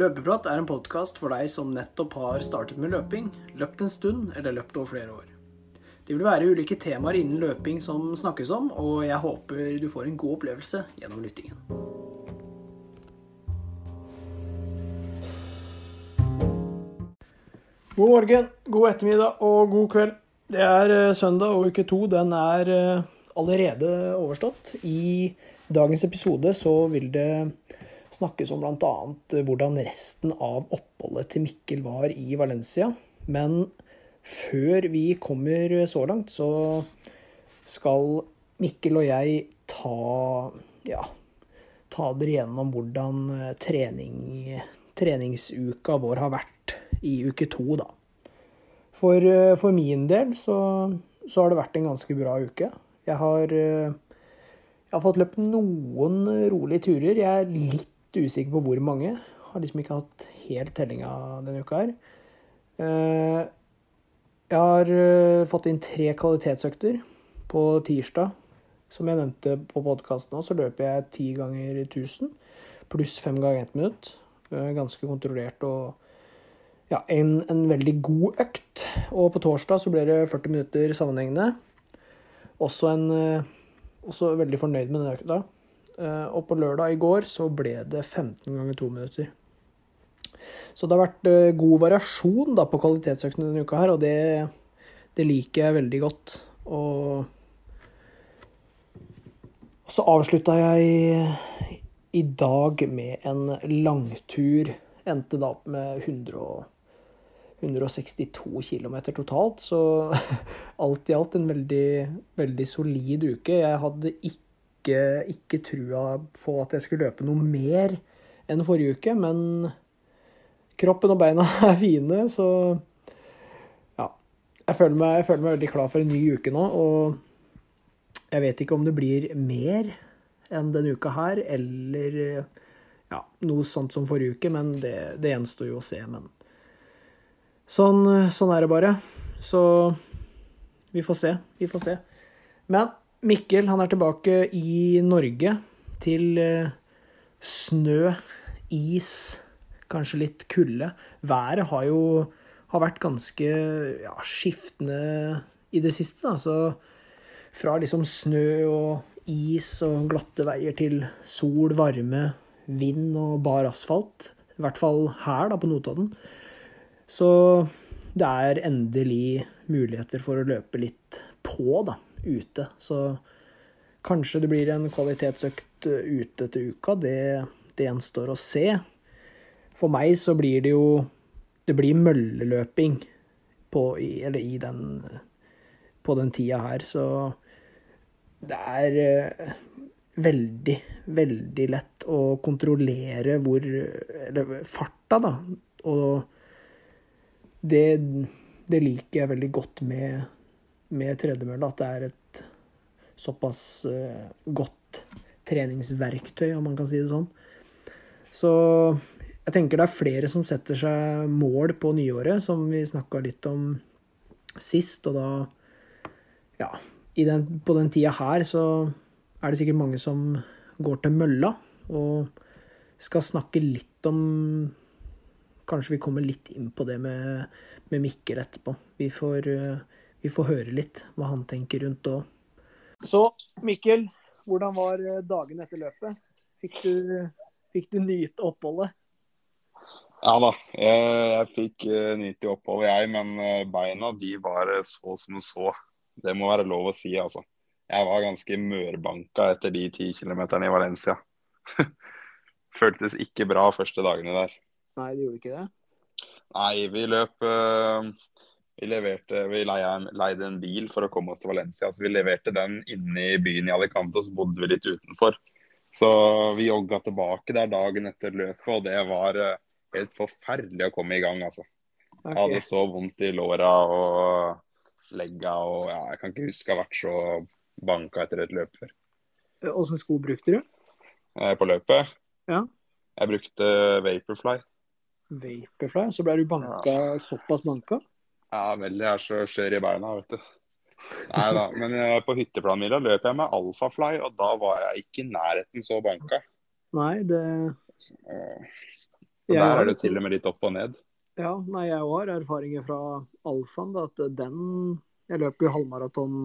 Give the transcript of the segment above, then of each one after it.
Løpeprat er en podkast for deg som nettopp har startet med løping, løpt en stund eller løpt over flere år. Det vil være ulike temaer innen løping som snakkes om, og jeg håper du får en god opplevelse gjennom lyttingen. God morgen, god ettermiddag og god kveld. Det er eh, søndag og uke to. Den er eh, allerede overstått. I dagens episode så vil det snakkes om bl.a. hvordan resten av oppholdet til Mikkel var i Valencia. Men før vi kommer så langt, så skal Mikkel og jeg ta ja, ta dere gjennom hvordan trening, treningsuka vår har vært i uke to, da. For, for min del så, så, har det vært en ganske bra uke. Jeg har, jeg har fått løpt noen rolige turer. Jeg er litt usikker på hvor mange. Har liksom ikke hatt helt tellinga denne uka her. Eh, jeg har eh, fått inn tre kvalitetsøkter på tirsdag. Som jeg nevnte på podkasten òg, så løper jeg ti ganger 1000 pluss fem ganger ett minutt. Eh, ganske kontrollert og ja, en, en, veldig god økt. Og på torsdag så ble det 40 minutter sammenhengende. Også, en, også veldig fornøyd med den økta. Eh, og på lørdag i går så ble det 15 ganger 2 minutter. Så det har vært eh, god variasjon da, på kvalitetsøkene denne uka her, og det, det, liker jeg veldig godt. Og, så avslutta jeg i dag med en langtur. Endte da opp med 100 162 km totalt, så alt i alt en veldig, veldig solid uke. Jeg hadde ikke ikke, ikke trua på at jeg skulle løpe noe mer enn forrige uke, men kroppen og beina er fine, så ja. Jeg føler, meg, jeg føler meg veldig klar for en ny uke nå, og jeg vet ikke om det blir mer enn denne uka her, eller ja, noe sånt som forrige uke, men det, det gjenstår jo å se. Men sånn, sånn er det bare. Så vi får se. Vi får se. Men Mikkel han er tilbake i Norge til eh, snø, is, kanskje litt kulde. Været har jo har vært ganske ja, skiftende i det siste. Da. Så fra liksom snø og is og glatte veier til sol, varme, vind og bar asfalt. I hvert fall her, da, på Notodden. Så det er endelig muligheter for å løpe litt på, da ute. Så kanskje det blir en kvalitetsøkt eh, ute til uka. Det, det gjenstår å se. For meg så blir det jo Det blir mølleløping på, eller i den, på den tida her, så det er eh, veldig, veldig lett å kontrollere hvor Eller farta, da. Og det, det liker jeg veldig godt med med tredemølle at det er et såpass uh, godt treningsverktøy, om man kan si det sånn. Så jeg tenker det er flere som setter seg mål på nyåret, som vi snakka litt om sist. Og da, ja den, På den tida her så er det sikkert mange som går til mølla og skal snakke litt om Kanskje vi kommer litt inn på det med, med Mikkel etterpå. Vi får uh, vi får høre litt hva han tenker rundt da. òg. Så Mikkel, hvordan var eh, dagen etter løpet? Fikk du, fikk du nyte oppholdet? Ja da, jeg, jeg fikk uh, nyte oppholdet jeg, men uh, beina de var så som så. Det må være lov å si, altså. Jeg var ganske mørbanka etter de ti kilometerne i Valencia. Føltes ikke bra første dagene der. Nei, det gjorde ikke det? Nei, vi løp uh, vi, leverte, vi leide en bil for å komme oss til Valencia. så Vi leverte den inne i byen i Alicante, og så bodde vi litt utenfor. Så vi jogga tilbake der dagen etter løpet, og det var eh, helt forferdelig å komme i gang. altså. Okay. Jeg hadde så vondt i låra og legga og ja, jeg kan ikke huske å ha vært så banka etter et løp før. Åssen sko brukte du? Eh, på løpet? Ja. Jeg brukte Vaporfly. Vaporfly? Så ble du banka ja. såpass banka? Ja, veldig. Jeg er så skjør i beina, vet du. Nei da. Men eh, på hytteplanmila løp jeg med Alfafly, og da var jeg ikke i nærheten så banka. Nei, det så, Der har er det til og med litt opp og ned. Ja, nei, jeg har erfaringer fra alfaen. At den Jeg løp jo halvmaraton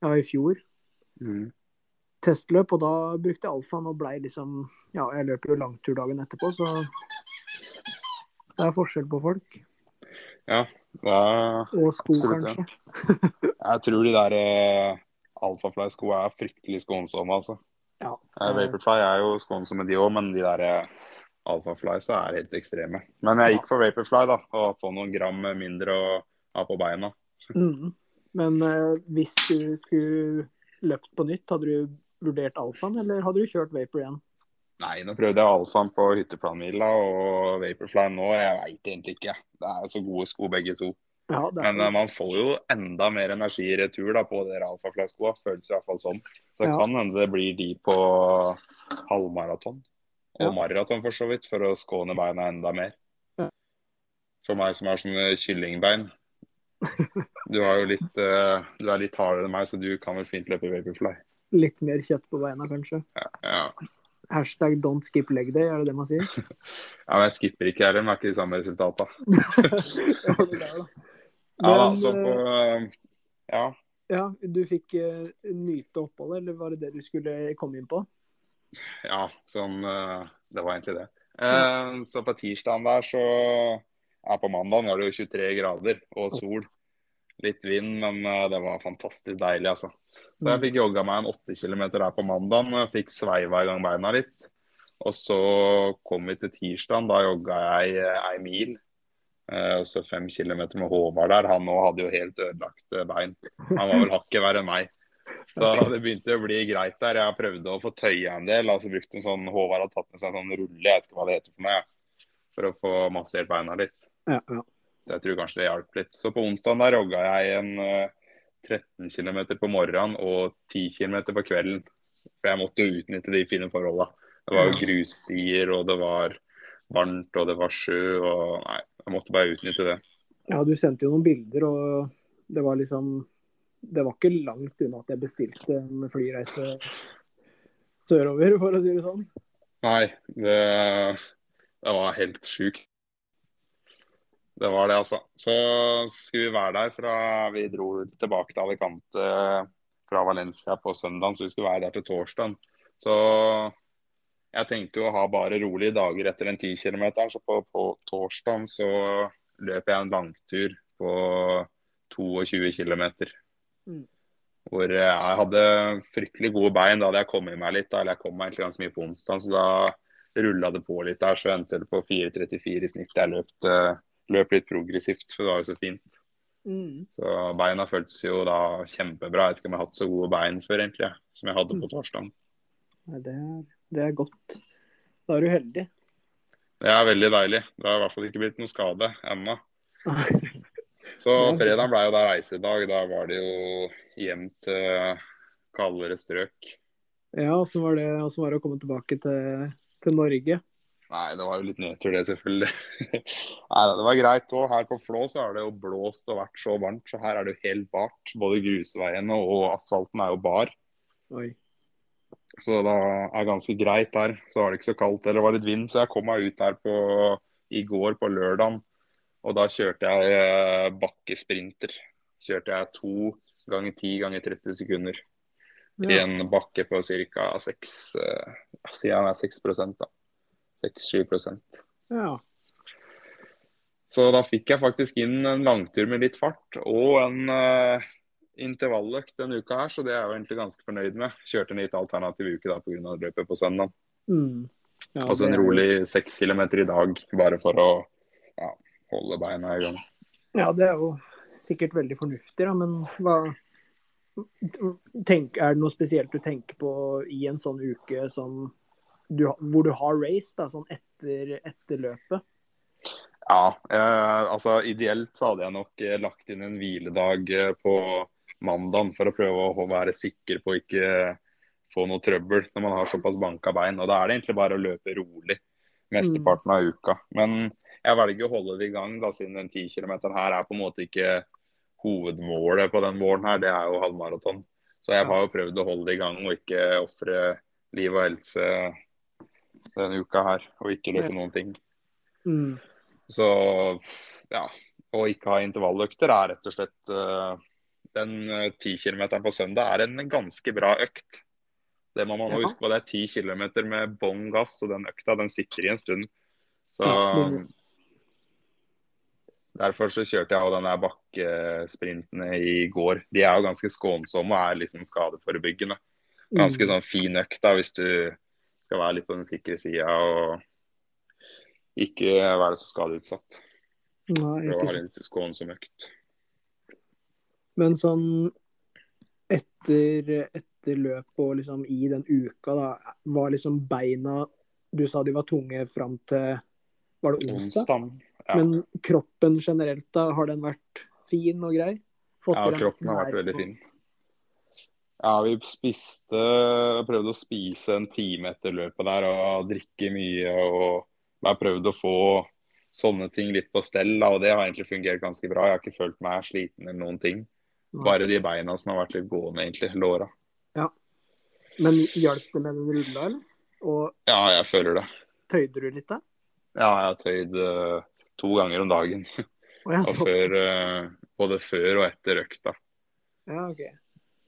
ja, i fjor. Testløp, og da brukte jeg alfaen og blei liksom Ja, jeg løper jo langtur dagen etterpå, så det er forskjell på folk. Ja, er Og sko, Absolutt, ja. kanskje. Jeg tror de der eh, Alphafly-skoa er fryktelig skånsomme, altså. Ja. Eh, Vaporfly er jo skånsomme, de òg, men de der eh, Alphaflies er helt ekstreme. Men jeg gikk for Vaporfly, da, og få noen gram mindre å ha på beina. Mm. Men eh, hvis du skulle løpt på nytt, hadde du vurdert alfaen, eller hadde du kjørt vapor igjen? Nei, nå prøvde jeg Alfaen på hytteplanmila og Vaporfly nå. Jeg veit egentlig ikke. Det er jo så gode sko begge to. Ja, det er Men eh, man får jo enda mer energi i retur da, på de Alfafly-skoa. Føles i hvert fall sånn. Så Ja. kan hende det blir de på halvmaraton. Og Ja. maraton, for så vidt, for å skåne beina enda mer. Ja. For meg som har sånne kyllingbein. Du, har jo litt, uh, du er litt hardere enn meg, så du kan vel fint løpe Vaporfly. litt mer kjøtt på beina, kanskje. Ja, Ja. Hashtag don't skip leg day, er det det man sier? ja, men jeg skipper ikke heller, men det er ikke de samme resultata. ja, det da. Ja da, så på eh, Ja. ja, du fikk uh, nyte oppholdet, eller var det det du skulle komme inn på? Ja, sånn uh, Det var egentlig det. Eh, så på tirsdagen der, så Ja, på mandagen var det jo 23 grader og sol. Litt vind, men eh, det var fantastisk deilig, altså. Så jeg fikk jogga meg en 8 km her på jeg Fikk sveiva i gang beina litt. Og så kom vi til tirsdagen. Da jogga jeg eh, ei mil. Eh, og så fem kilometer med Håvard der. Han òg hadde jo helt ødelagte bein. Han var vel hakket verre enn meg. Så det begynte å bli greit der. Jeg prøvde å få tøya en del. altså brukte en sånn, Håvard hadde tatt med seg en sånn rulle, jeg vet ikke hva det heter for meg, for å få massert beina litt. Ja, ja. Så jeg tror kanskje det hjalp litt. Så på onsdagen der rogga jeg en eh, 13 km på morgenen og 10 km på kvelden. For jeg måtte jo utnytte de fine forholda. Det var jo grusstier, og det var varmt, og det var sjø. og Nei, jeg måtte bare utnytte det. ja, du sendte jo noen bilder, og det var liksom Det var ikke langt unna at jeg bestilte en flyreise sørover, for å si det sånn. Nei, det, det var helt sjukt. Det var det, altså. Så skulle vi være der fra Vi dro tilbake til Alicante fra Valencia på søndag, så vi skulle være der til torsdag. Så jeg tenkte jo å ha bare rolige dager etter den 10 km, så på, på torsdag så løp jeg en langtur på 22 km. Mm. Hvor jeg hadde fryktelig gode bein. Da hadde jeg kommet meg litt. Da, eller jeg kom meg egentlig ganske mye på onsdag, så da rulla det på litt der. Så endte det på 4,34 i snitt. Jeg løp, løp litt progressivt, for det var jo så fint. Mm. Så beina føltes jo da kjempebra. Jeg vet ikke om jeg har hatt så gode bein før, egentlig, som jeg hadde på torsdag. Nei, det, det er godt. Da er du heldig. Det er veldig deilig. Det har i hvert fall ikke blitt noen skade ennå. Så fredag ble jo da reisedag. Da var det jo hjem til kaldere strøk. Ja, åssen var var det å komme tilbake til, til Norge? Nei, det var jo litt nedtur, det, selvfølgelig. Nei, det var greit òg. Her på Flå så har det jo blåst og vært så varmt, så her er det jo helt bart. Både grusveiene og asfalten er jo bar. Oi. Så det er ganske greit her. Så var det ikke så kaldt, eller det var litt vind, så jeg kom meg ut her på, i går på lørdagen. Og da kjørte jeg eh, bakkesprinter. Kjørte jeg to ganger 10 ganger 30 sekunder i en bakke på ca. 6 eh, Siden jeg er 6 da. 6-7 ja. Så da fikk jeg faktisk inn en langtur med litt fart og en uh, intervalløkt denne uka her, så det er jeg jo egentlig ganske fornøyd med. Kjørte en litt alternativ uke da pga. løpet på søndag. Mm. ja Og så en rolig seks kilometer i dag, bare for å ja, holde beina i gang. Ja, det er jo sikkert veldig fornuftig, da, men hva tenk, Er det noe spesielt du tenker på i en sånn uke som du, hvor du har race, da, sånn etter, etter løpet? Ja, eh, altså ideelt så hadde jeg nok eh, lagt inn en hviledag eh, på mandagen for å prøve å være sikker på å ikke få noe trøbbel når man har såpass banka bein. Og da er det egentlig bare å løpe rolig mesteparten av uka. Men jeg velger å holde det i gang, da, siden den 10 km her er på en måte ikke hovedmålet på den våren her, det er jo halvmaraton. Så jeg har jo prøvd å holde det i gang og ikke ofre liv og helse denne uka her, og ikke løpe noen ting. Mm. Så ja, å ikke ha intervalløkter er rett og slett uh, Den ti uh, kilometeren på søndag er en ganske bra økt. Det må man ja. huske på. Det er ti kilometer med bånn gass, og den økta den sitter i en stund. Så ja, Derfor så kjørte jeg den der bakkesprintene i går. De er jo ganske skånsomme og er liksom skadeforebyggende. Ganske mm. sånn fin økt da, hvis du skal være litt på den sikre sida og ikke være så skadeutsatt. Nei, ikke For å ha en skånsom økt. Men sånn etter, etter løpet og liksom i den uka, da, var liksom beina Du sa de var tunge fram til Var det onsdag? onsdag. Ja. Men kroppen generelt, da, har den vært fin og grei? Fått ja, kroppen har vært veldig fin. Ja, vi spiste Prøvde å spise en time etter løpet der og drikke mye. Og jeg prøvde å få sånne ting litt på stell, og det har egentlig fungert ganske bra. Jeg har ikke følt meg sliten eller noen ting. Bare de beina som har vært litt gående, egentlig. Låra. Ja. Men hjalp det med den rulla, eller? Og ja, jeg føler det. Tøyde du litt, da? Ja, jeg har tøyd uh, to ganger om dagen. Oh, ja, og før, uh, både før og etter økta. Ja, ok.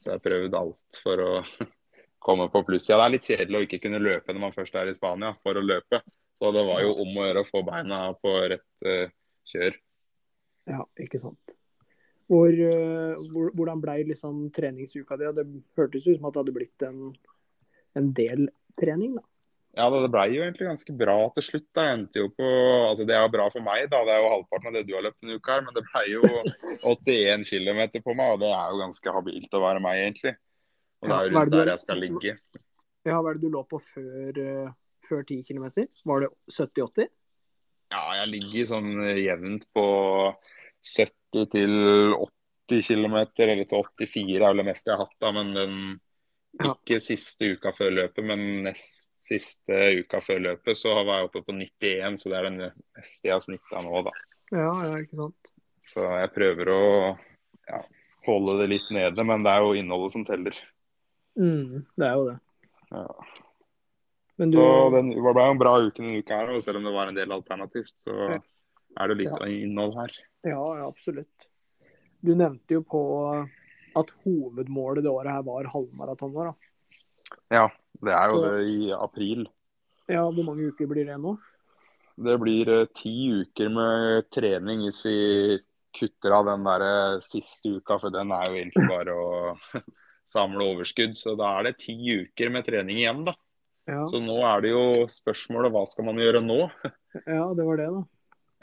Så jeg har prøvd alt for å komme på pluss. Ja, det er litt kjedelig å ikke kunne løpe når man først er i Spania for å løpe. Så det var jo om å gjøre å få beina på rett uh, kjør. Ja, ikke sant. Hvor, uh, hvordan ble liksom treningsuka di? Det hørtes ut som at det hadde blitt en, en del trening, da? Ja, det ble jo egentlig ganske bra til slutt. da. Jeg endte jo på, altså Det er bra for meg, da. Det er jo halvparten av det du har løpt denne uka her. Men det ble jo 81 km på meg, og det er jo ganske habilt å være meg, egentlig. Og det er jo rundt der jeg skal ligge. Ja, Hva er det du lå på før, uh, før 10 km? Var det 70-80? Ja, jeg ligger sånn jevnt på 70 til 80 km, eller til 84 er vel det meste jeg har hatt. da, men den ikke siste uka før løpet, men nest siste uka før løpet så var jeg oppe på 91, så det er den neste jeg har snitta nå, da. Ja, ja, ikke sant. Så jeg prøver å ja, holde det litt nede, men det er jo innholdet som teller. Mm, det er jo det. Ja. Du... Så den, det ble en bra uke denne uka her, og selv om det var en del alternativt, så ja. er det litt ja. innhold her. Ja, ja, absolutt. Du nevnte jo på at hovedmålet det året her var halvmaratoner. da. Ja, det er jo Så, det i april. Ja, Hvor mange uker blir det nå? Det blir uh, ti uker med trening hvis vi kutter av den der uh, siste uka, for den er jo egentlig bare å samle overskudd. Så da er det ti uker med trening igjen, da. Ja. Så nå er det jo spørsmålet hva skal man gjøre nå? ja, det var det, da.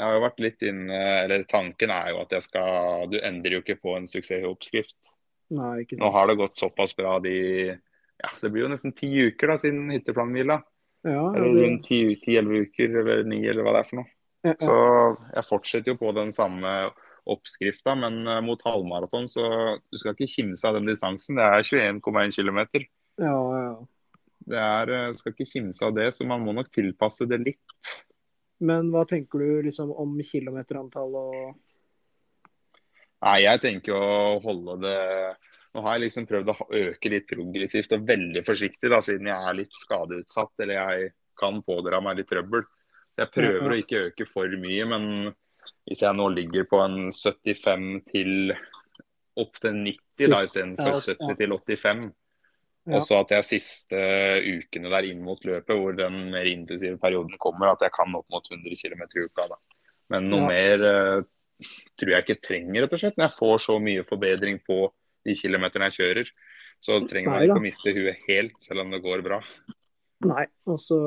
Jeg har jo vært litt inne, eller Tanken er jo at jeg skal Du endrer jo ikke på en suksessoppskrift. Nei, ikke sant. Nå har det gått såpass bra de ja, Det blir jo nesten ti uker da, siden hytteplanhvila. Ja, eller rundt ti-elleve uker, eller ni, eller hva det er for noe. Ja, ja. Så jeg fortsetter jo på den samme oppskrifta, men uh, mot halvmaraton så du skal ikke kimse av den distansen. Det er 21,1 km. Ja, ja. Det er, uh, skal ikke kimse av det, så man må nok tilpasse det litt. Men hva tenker du liksom om kilometerantall og Nei, jeg tenker å holde det Nå har jeg liksom prøvd å øke litt progressivt og veldig forsiktig, da, siden jeg er litt skadeutsatt eller jeg kan pådra meg litt trøbbel. Jeg prøver å ikke øke for mye, men hvis jeg nå ligger på en 75 til opp til 90 da, istedenfor 70 til 85, ja. Og så at jeg siste ukene der inn mot løpet, hvor den mer intensive perioden kommer, at jeg kan opp mot 100 km i uka. da. Men noe ja. mer uh, tror jeg ikke trenger, rett og slett. Når jeg får så mye forbedring på de kilometerne jeg kjører, så trenger man ikke å miste huet helt, selv om det går bra. Nei, altså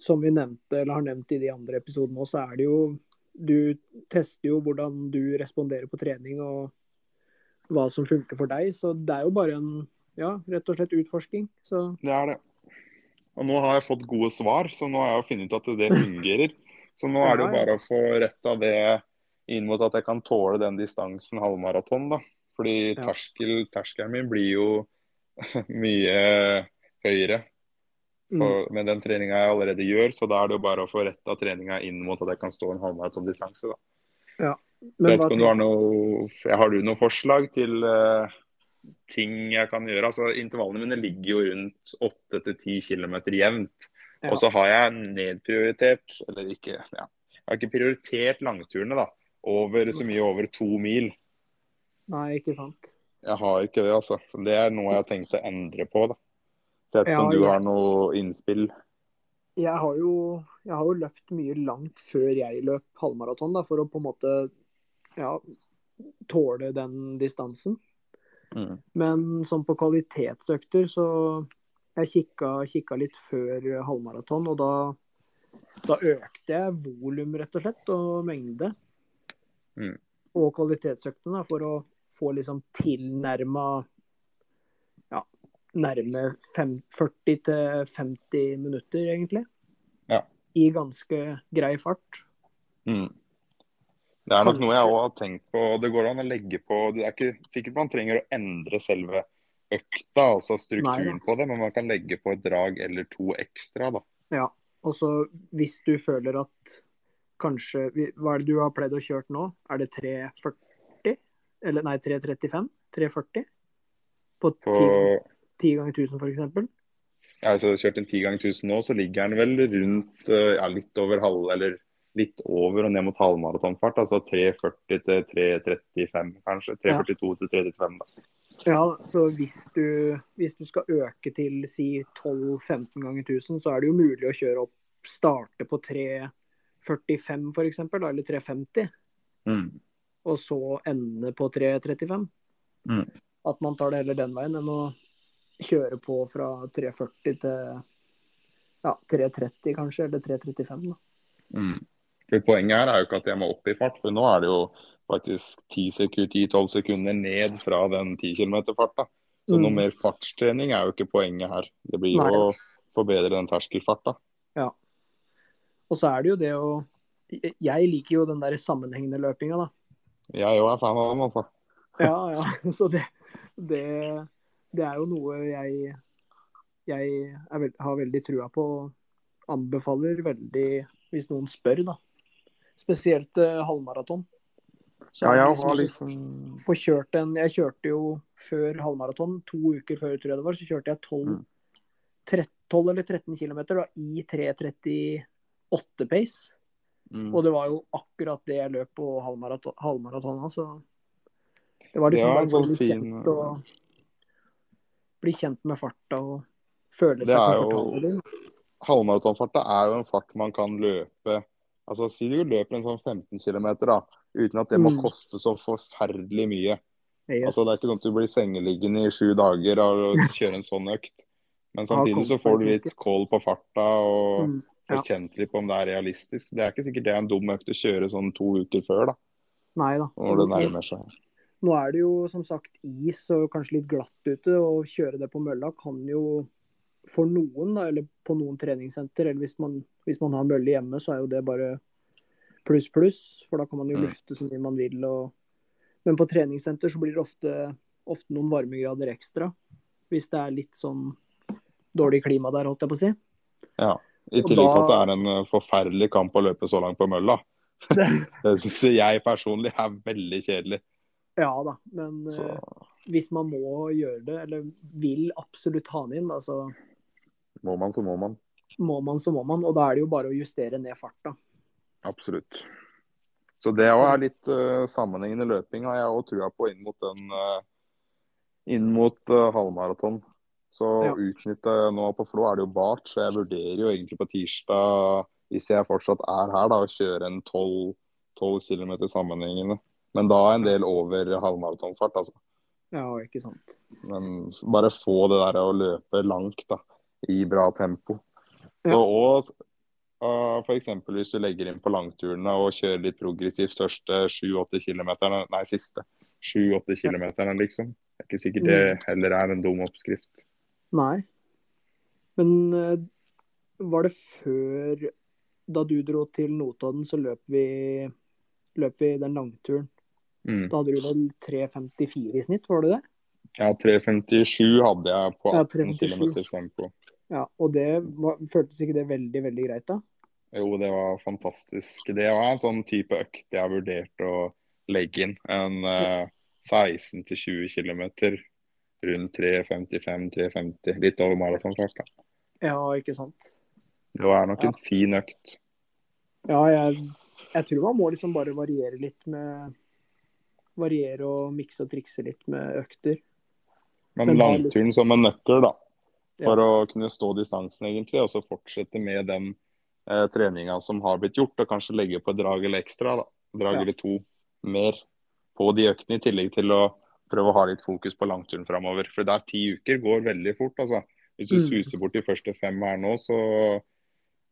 som vi nevnte, eller har nevnt i de andre episodene òg, så er det jo Du tester jo hvordan du responderer på trening og hva som funker for deg. Så det er jo bare en ja, rett og slett utforsking. Så. Det er det. Og nå har jeg fått gode svar, så nå har jeg jo funnet ut at det fungerer. Så nå er det jo bare å få retta det inn mot at jeg kan tåle den distansen halvmaraton. da. Fordi terskel, terskelen min blir jo mye høyere for, mm. med den treninga jeg allerede gjør. Så da er det jo bare å få retta treninga inn mot at jeg kan stå en halvmaratondistanse. Ja. Så jeg vet ikke om du har noe Har du noen forslag til uh, ting jeg kan gjøre? Altså Intervallene mine ligger jo rundt 8-10 km jevnt. Ja. Og så har jeg nedprioritert, eller ikke ja, jeg har ikke prioritert langturene da, over så mye over to mil. Nei, ikke sant. Jeg har ikke det, altså. Det er noe jeg har tenkt å endre på. da. Ja, om du har noe innspill? Jeg har jo, jeg har jo løpt mye langt før jeg løp halvmaraton, da, for å på en måte ja, tåle den distansen. Mm. Men sånn på kvalitetsøkter, så jeg kikka, kikka litt før halvmaraton, og da, da økte jeg volum, rett og slett, og mengde. Mm. Og kvalitetsøktene, da, for å få liksom tilnærma ja, nærme 40-50 minutter, egentlig. Ja. I ganske grei fart. Mm. Det er nok noe jeg òg har tenkt på. Det går an å legge på Det er ikke sikkert man trenger å endre selve økta, altså strukturen Nei på det, men man kan legge på et drag eller to ekstra. da. Ja. Og så hvis du føler at kanskje Hva er det du har pleid å kjøre nå? Er det 340? Eller nei, 335? 340? På På 10, 10 ganger 1000 f.eks.? ja, altså, kjørt en 10 ganger 1000 nå, så ligger den vel rundt eh, ja, litt over halv, eller litt over og ned mot halvmaratonfart. Altså 340 til 335, kanskje. 342 til 335, da. Ja, så hvis du, hvis du skal øke til si 12-15 ganger 1000, så er det jo mulig å kjøre opp Starte på 345 f.eks., eller 350, Mm. og så ende på 335. Mm. At man tar det heller den veien enn å kjøre på fra 340 til ja, 330 kanskje, eller 335. da. Mm. For Poenget her er jo ikke at jeg må opp i fart, for nå er det jo faktisk 10-12 sekunder ned fra den 10 km-farta. Så noe Mm. mer fartstrening er jo ikke poenget her. Det blir jo å forbedre den terskelfarta. Og så er det jo det å Jeg liker jo den der sammenhengende løpinga, da. Jeg òg er fan av den, altså. ja, ja. Så det, det, det er jo noe jeg, jeg er, har veldig trua på. og Anbefaler veldig, hvis noen spør, da. Spesielt eh, halvmaraton. Så ja, jeg liksom har liksom Få kjørt en Jeg kjørte jo før halvmaraton, to uker før, tror jeg det var, så kjørte jeg 12, 13, 12 eller 13 km i 3.30 åtte pace. Mm. Og det var jo akkurat det jeg løp på halvmaraton, halvmaratona, så det var liksom ja, bare sånn bli kjent, og, bli kjent med farta og føle seg komfortabel. Halvmaratonfarta er jo en fart man kan løpe Altså, Si du løper en sånn 15 km, da, uten at det må mm. koste så forferdelig mye. Yes. Altså, Det er ikke sånn at du blir sengeliggende i sju dager og kjører en sånn økt. Men samtidig så får du litt kål på farta, og mm ja. kjent litt på om det er realistisk. Det er ikke sikkert det er en dum økt å kjøre sånn to uker før, da, Nei da. når det nærmer seg. Nå er det jo som sagt is og kanskje litt glatt ute, Å kjøre det på mølla kan jo for noen, da, eller på noen treningssenter, eller hvis man, hvis man har mølle hjemme, så er jo det bare pluss, pluss. For da kan man jo Mm. lufte så mye man vil. Og... Men på treningssenter så blir det ofte, ofte noen varmegrader ekstra. Hvis det er litt sånn dårlig klima der, holdt jeg på å si. Ja. I tillegg til at det er en uh, forferdelig kamp å løpe så langt på mølla. Det, Det syns jeg personlig er veldig kjedelig. ja da, men Så eh, hvis man må gjøre det, eller vil absolutt ha den inn, da, så må man, så må man. må man, så må man. Og da er det jo bare å justere ned farta. Absolutt. Så det òg er litt uh, sammenhengende løping har jeg òg trua på inn mot den uh, inn mot uh, halvmaraton. Så Ja. utnytte nå på Flå er det jo bart, så jeg vurderer jo egentlig på tirsdag, hvis jeg fortsatt er her, da, å kjøre en 12, 12 km sammenhengende. Men da en del over halvmaratonfart, altså. Ja, ikke sant. Men bare få det der å løpe langt da, i bra tempo. Ja. Og, og f.eks. hvis du legger inn på langturene og kjører litt progressivt første 7-8 km, nei siste 7-8 km, liksom. Det er ikke sikkert det Mm. heller er en dum oppskrift. Nei. Men eh, var det før Da du dro til Notodden, så løp vi, løp vi den langturen. Mm. Da hadde du vel 3.54 i snitt, var det det? Ja, 3.57 hadde jeg på 18 3.57. km tempo. Ja, Og det var, føltes ikke det veldig, veldig greit, da? Jo, det var fantastisk. Det var en sånn type økt jeg har vurdert å legge inn. En uh, 16-20 km rundt 3.55-3.50. Litt over maratonfart. Ja, ikke sant. Det er nok en fin økt. Ja, jeg Jeg tror man må liksom bare variere litt med Variere og mikse og trikse litt med økter. Men, Men langturen litt... som en nøkkel, da. For å kunne stå distansen, egentlig. Og så fortsette med den eh, treninga som har blitt gjort, og kanskje legge på et drag eller ekstra. da. Drag Ja. eller to mer på de øktene, i tillegg til å prøve å ha litt fokus på langturen framover. For det er ti uker går veldig fort, altså. Hvis du Mm. suser bort de første fem her nå, så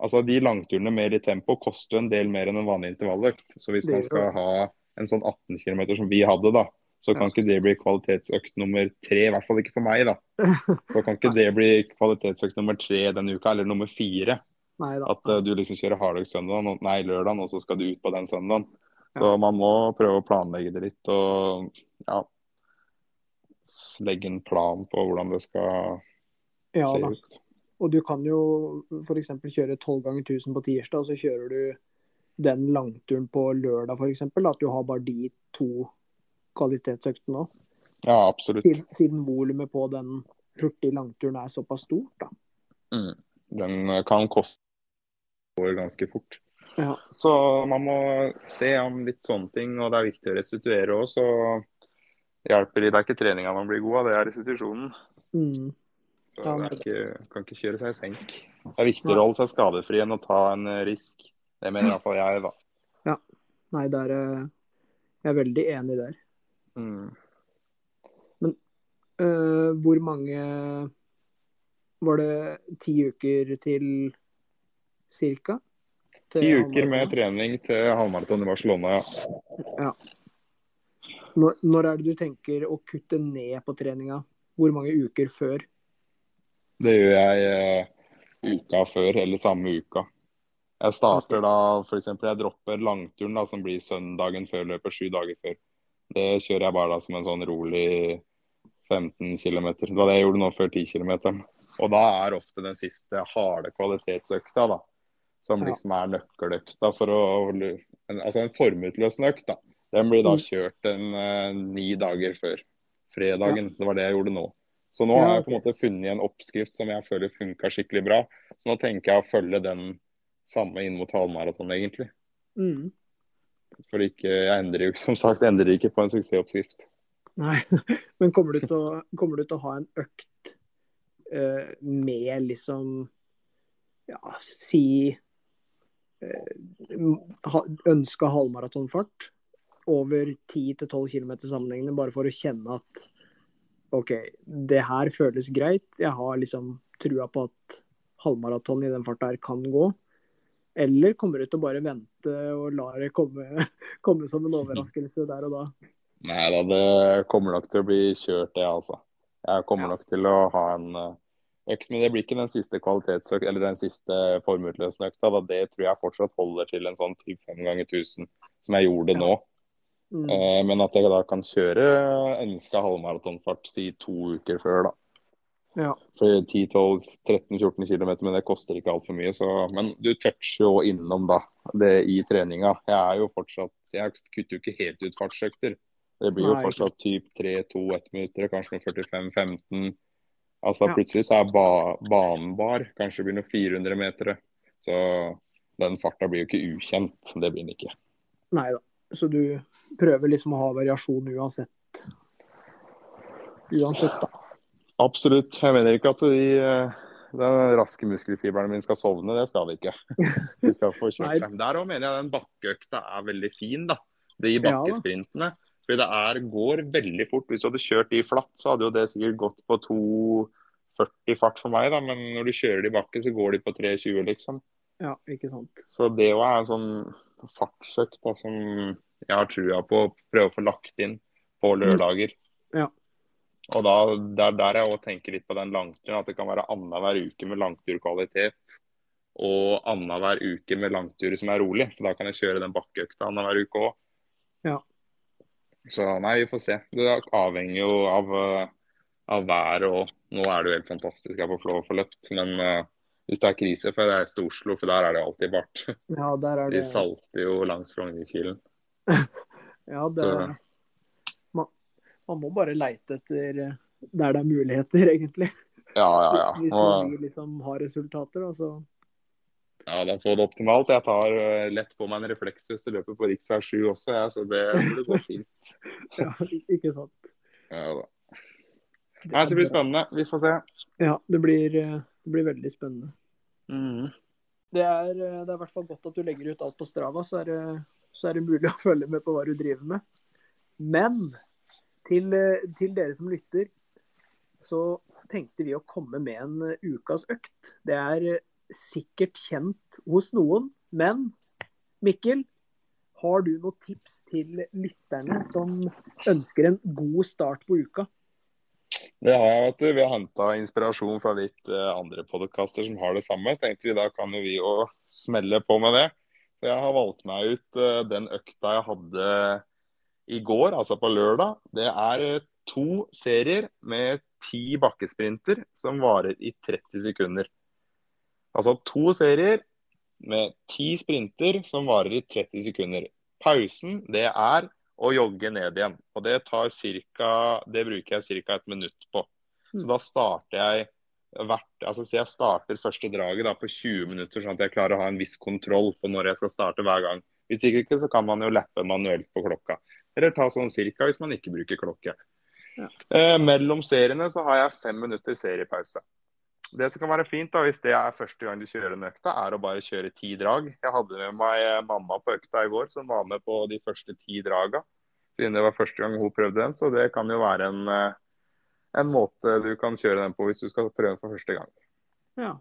Altså, De langturene mer i tempo koster en del mer enn en vanlig intervalløkt. Så hvis man skal ha en sånn 18 km som vi hadde, da, så kan ikke det bli kvalitetsøkt nummer tre. I hvert fall ikke for meg, da. Så kan ikke det bli kvalitetsøkt nummer tre denne uka, eller nummer fire. At uh, du liksom kjører hardøkt søndag, nei, lørdag, og så skal du ut på den søndagen. Så man må prøve å planlegge det litt og ja, legge en plan på hvordan det skal ja, se da. ut. Og du kan jo f.eks. kjøre 12 ganger 1000 på tirsdag, og så kjører du den langturen på lørdag f.eks. At du har bare de to kvalitetsøktene òg. Ja, absolutt. Siden, siden volumet på den hurtige langturen er såpass stort, da. Mm. Den kan koste går ganske fort. Ja. Så man må se om litt sånne ting, og det er viktig å restituere òg. Så hjelper det. Det er ikke treninga man blir god av, det er restitusjonen. Mm. Så Ja, det er ikke, kan ikke kjøre seg i senk. Det er viktigere å holde seg skadefri enn å ta en eh, risk. Det mener i hvert fall jeg, da. Ja. Nei, der er jeg er veldig enig der. Mm. Eh, hvor mange Var det ti uker til cirka? Ti uker med trening til halvmaraton i Barcelona, ja. ja. Når, når er det du tenker å kutte ned på treninga? Hvor mange uker før? Det gjør jeg uh, uka før, eller samme uka. Jeg starter da f.eks. jeg dropper langturen da, som blir søndagen før løpet, sju dager før. Det kjører jeg bare da som en sånn rolig 15 km. Det var det jeg gjorde nå før 10 km. Og da er ofte den siste harde kvalitetsøkta, da. Som liksom er nøkkeløkta for å Altså en formutløsende økt, da. Den blir da Mm. kjørt en eh, ni dager før. Fredagen. Det var det jeg gjorde nå. Så nå har jeg på en måte funnet en oppskrift som jeg føler funka skikkelig bra. Så nå tenker jeg å følge den samme inn mot halvmaraton, egentlig. Mm. For ikke, jeg endrer jo som sagt endrer ikke på en suksessoppskrift. Nei, men kommer du til å, kommer du til å ha en økt uh, med liksom Ja, si uh, ønska halvmaratonfart over 10-12 km sammenhengende, bare for å kjenne at OK, det her føles greit. Jeg har liksom trua på at halvmaraton i den farta her kan gå. Eller kommer du til å bare vente og la det komme, komme som en overraskelse der og da? Nei da, det kommer nok til å bli kjørt, det, altså. Jeg kommer Ja. nok til å ha en eh, økt, men det blir ikke den siste kvalitetsøkt, eller den siste formutløsende økta. Det tror jeg fortsatt holder til en sånn typ 5 ganger 1000, som jeg gjorde Ja. nå. Mm. Eh, men at jeg da kan kjøre ønska halvmaratonfart si to uker før, da. Ja. For 10-12-13-14 km, men det koster ikke altfor mye. Så, men du toucher jo innom da, det i treninga. Jeg er jo fortsatt Jeg kutter jo ikke helt ut fartsøkter. Det blir jo Nei, fortsatt typ 3-2 1 minutter, kanskje noe 45-15. Altså Ja. Plutselig så er ba banen bar. Kanskje det blir noe 400 meter. Så den farta blir jo ikke ukjent. Det blir den ikke. Nei da. Så du prøver liksom å ha variasjon uansett. Uansett, da. Absolutt. Jeg mener ikke at de, de raske muskelfibrene mine skal sovne. Det skal de ikke. De skal få kjørt seg. Der òg mener jeg den bakkeøkta er veldig fin, da. De bakkesprintene. Fordi det er, går veldig fort. Hvis du hadde kjørt de flatt, så hadde jo det sikkert gått på 2,40 fart for meg, da. Men når du kjører de bakke, så går de på 3,20, liksom. Ja, ikke sant. Så det òg er en sånn fartsøkt da, som jeg har trua på å prøve å få lagt inn på lørdager. Ja. Og da, der, der jeg også tenker litt på den langturen, at det kan være annenhver uke med langturkvalitet. Og annenhver uke med langturer som er rolig, for da kan jeg kjøre den bakkeøkta annenhver uke òg. Ja. Så nei, vi får se. Det avhenger jo av, eh, av været og Nå er det jo helt fantastisk her på Flå få løpt, men eh, hvis det er krise, For jeg reise til Oslo, for der er det alltid bart. Ja, der er De det salter jo langs Frognerkilen. Ja, det Så- man, man må bare leite etter eh, der det er muligheter, egentlig. Ja, ja, ja. Hvis man og... liksom har resultater, da, så Ja, da får det optimalt. Jeg tar eh, lett på meg en refleksvest og løper på rv. 7 også, ja, så det burde gå fint. Ja, ikke sant. Ja, da. Nei, så det blir spennende. Vi får se. Ja, det blir, eh, det blir veldig spennende. Mm. Det er, eh, det er i hvert fall godt at du legger ut alt på Strava, så er, det, så er det mulig å følge med på hva du driver med. Men til, eh, til dere som lytter, så tenkte vi å komme med en ukas økt. Det er sikkert kjent hos noen, men Mikkel, har du noen tips til lytterne som ønsker en god start på uka? Det har jeg, vet du. Vi har henta inspirasjon fra litt uh, andre podkaster som har det samme. Tenkte vi Da kan jo vi òg smelle på med det. Så jeg har valgt meg ut uh, den økta jeg hadde i går, altså på lørdag. Det er uh, to serier med ti bakkesprinter som varer i 30 sekunder. Altså to serier med ti sprinter som varer i 30 sekunder. Pausen det er å jogge ned igjen. Og det, tar cirka, det bruker jeg ca. et minutt på. Så da starter jeg hvert, altså så jeg starter første draget da, på 20 minutter, sånn at jeg klarer å ha en viss kontroll på når jeg skal starte hver gang. Hvis ikke så kan man jo lappe manuelt på klokka. Eller ta sånn cirka hvis man ikke bruker klokke. Ja. Eh, mellom seriene så har jeg fem minutter seriepause. Det som kan være fint da, hvis det er første gang du kjører en økta, er å bare kjøre ti drag. Jeg hadde med meg mamma på økta i går, som var med på de første ti draga. Siden det var første gang hun prøvde den, så det kan jo være en, eh, en måte du kan kjøre den på hvis du skal prøve den for første gang. Ja.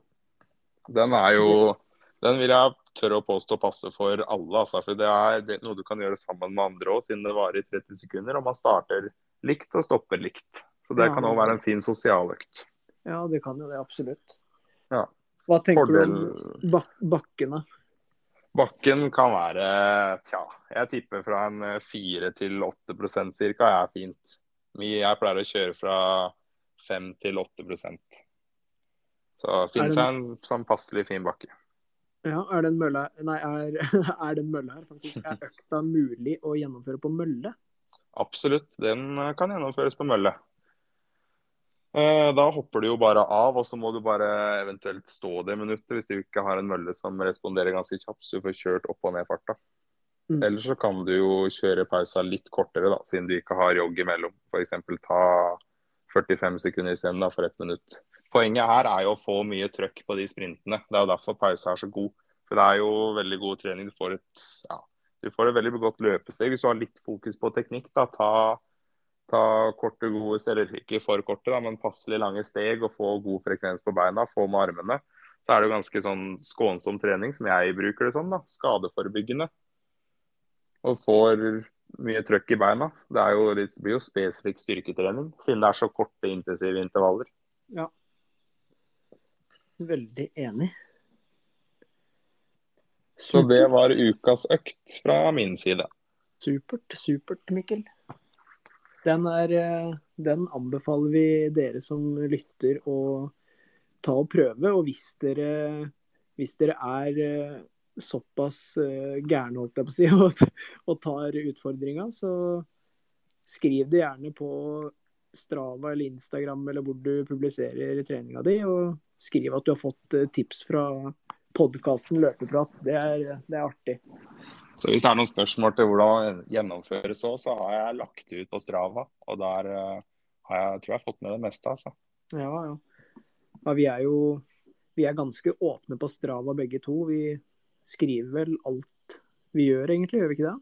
Den er jo Den vil jeg tørre å påstå passer for alle. Altså, for det er, det noe du kan gjøre sammen med andre òg, siden det varer i 30 sekunder. Og man starter likt og stopper likt. Så det Ja. kan òg være en fin sosialøkt. Ja, det kan jo det, absolutt. Ja. Hva tenker du om bak bakkene? Bakken kan være tja, jeg tipper fra en 4 til 8 cirka er fint. Jeg pleier å kjøre fra 5 til 8% Så finn seg en sånn passelig fin bakke. Ja, er det en mølle? Nei, er, er det en mølle her, faktisk? Er økta mulig å gjennomføre på mølle? Absolutt, den eh, kan gjennomføres på mølle. Eh, Da hopper du jo bare av, og så må du bare eventuelt stå det minuttet hvis du ikke har en mølle som responderer ganske kjapt, så du får kjørt opp og ned farta. Mm. Eller så kan du jo kjøre pausa litt kortere, da, siden du ikke har jogg imellom. F.eks. ta 45 sekunder isteden for ett minutt. Poenget her er jo å få mye trøkk på de sprintene. Det er jo derfor pausa er så god. For det er jo veldig god trening. Du får et, ja, du får et veldig godt løpesteg. Hvis du har litt fokus på teknikk, da, ta, ta korte, gode eller ikke for korte, da, men passelig lange steg og få god frekvens på beina, få med armene. Så er det jo ganske sånn skånsom trening, som jeg bruker det sånn. da, Skadeforebyggende. Og får mye trøkk i beina. Det, er jo det blir jo spesifikk styrketrening, siden det er så korte, intensive intervaller. Ja. Veldig enig. Så det var ukas økt fra min side. Supert, supert, Mikkel. Den, er, eh, den anbefaler vi dere som lytter å ta og prøve. Og hvis dere, hvis dere er eh, såpass eh, gærne, holdt jeg på å si, og, og tar utfordringa, så skriv det gjerne på Strava eller Instagram eller hvor du publiserer treninga di, og skriv at du har fått tips fra podkasten Løpeprat. Det er, det er artig. Så hvis det er noen spørsmål til hvordan det gjennomføres òg, så har jeg lagt det ut på Strava. Og der eh, har jeg, tror jeg har fått med det meste, altså. Ja, ja. ja vi er jo vi er ganske åpne på Strava begge to. Vi skriver vel alt vi gjør, egentlig, gjør vi ikke det?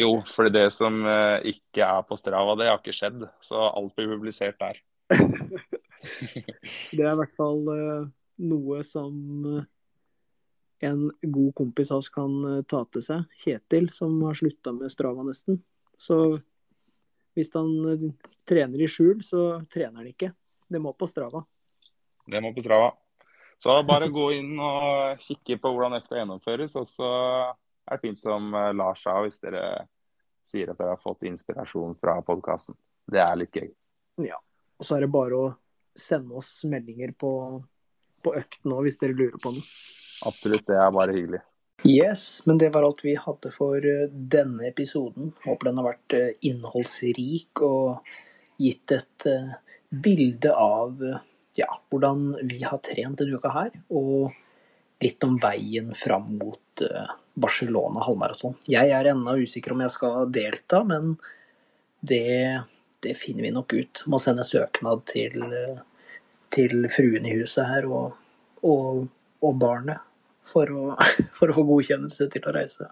Jo, for det som eh, ikke er på Strava, det har ikke skjedd. Så alt blir publisert der. Det er i hvert fall eh, noe som en god kompis av oss kan eh, ta til seg. Kjetil, som har slutta med Strava nesten. Så hvis han eh, trener i skjul, så trener han ikke. Det må på Strava. Det må på Strava. Så bare gå inn og kikke på hvordan dette gjennomføres. Og så er det fint som eh, Lars sa, hvis dere sier at dere har fått inspirasjon fra podkasten. Det er litt gøy. Ja. Og så er det bare å sende oss meldinger på, på økt nå, hvis dere lurer på noe. Absolutt, det er bare hyggelig. Yes, men det var alt vi hadde for eh, denne episoden. Håper den har vært eh, innholdsrik og gitt et eh, bilde av ja, hvordan vi har trent denne uka her. Og litt om veien fram mot Barcelona halvmaraton. Jeg er ennå usikker om jeg skal delta, men det, det finner vi nok ut. Må sende søknad til, til fruen i huset her og, og, og barnet for å, for å få godkjennelse til å reise.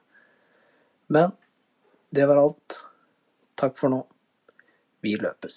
Men det var alt. Takk for nå. Vi løpes.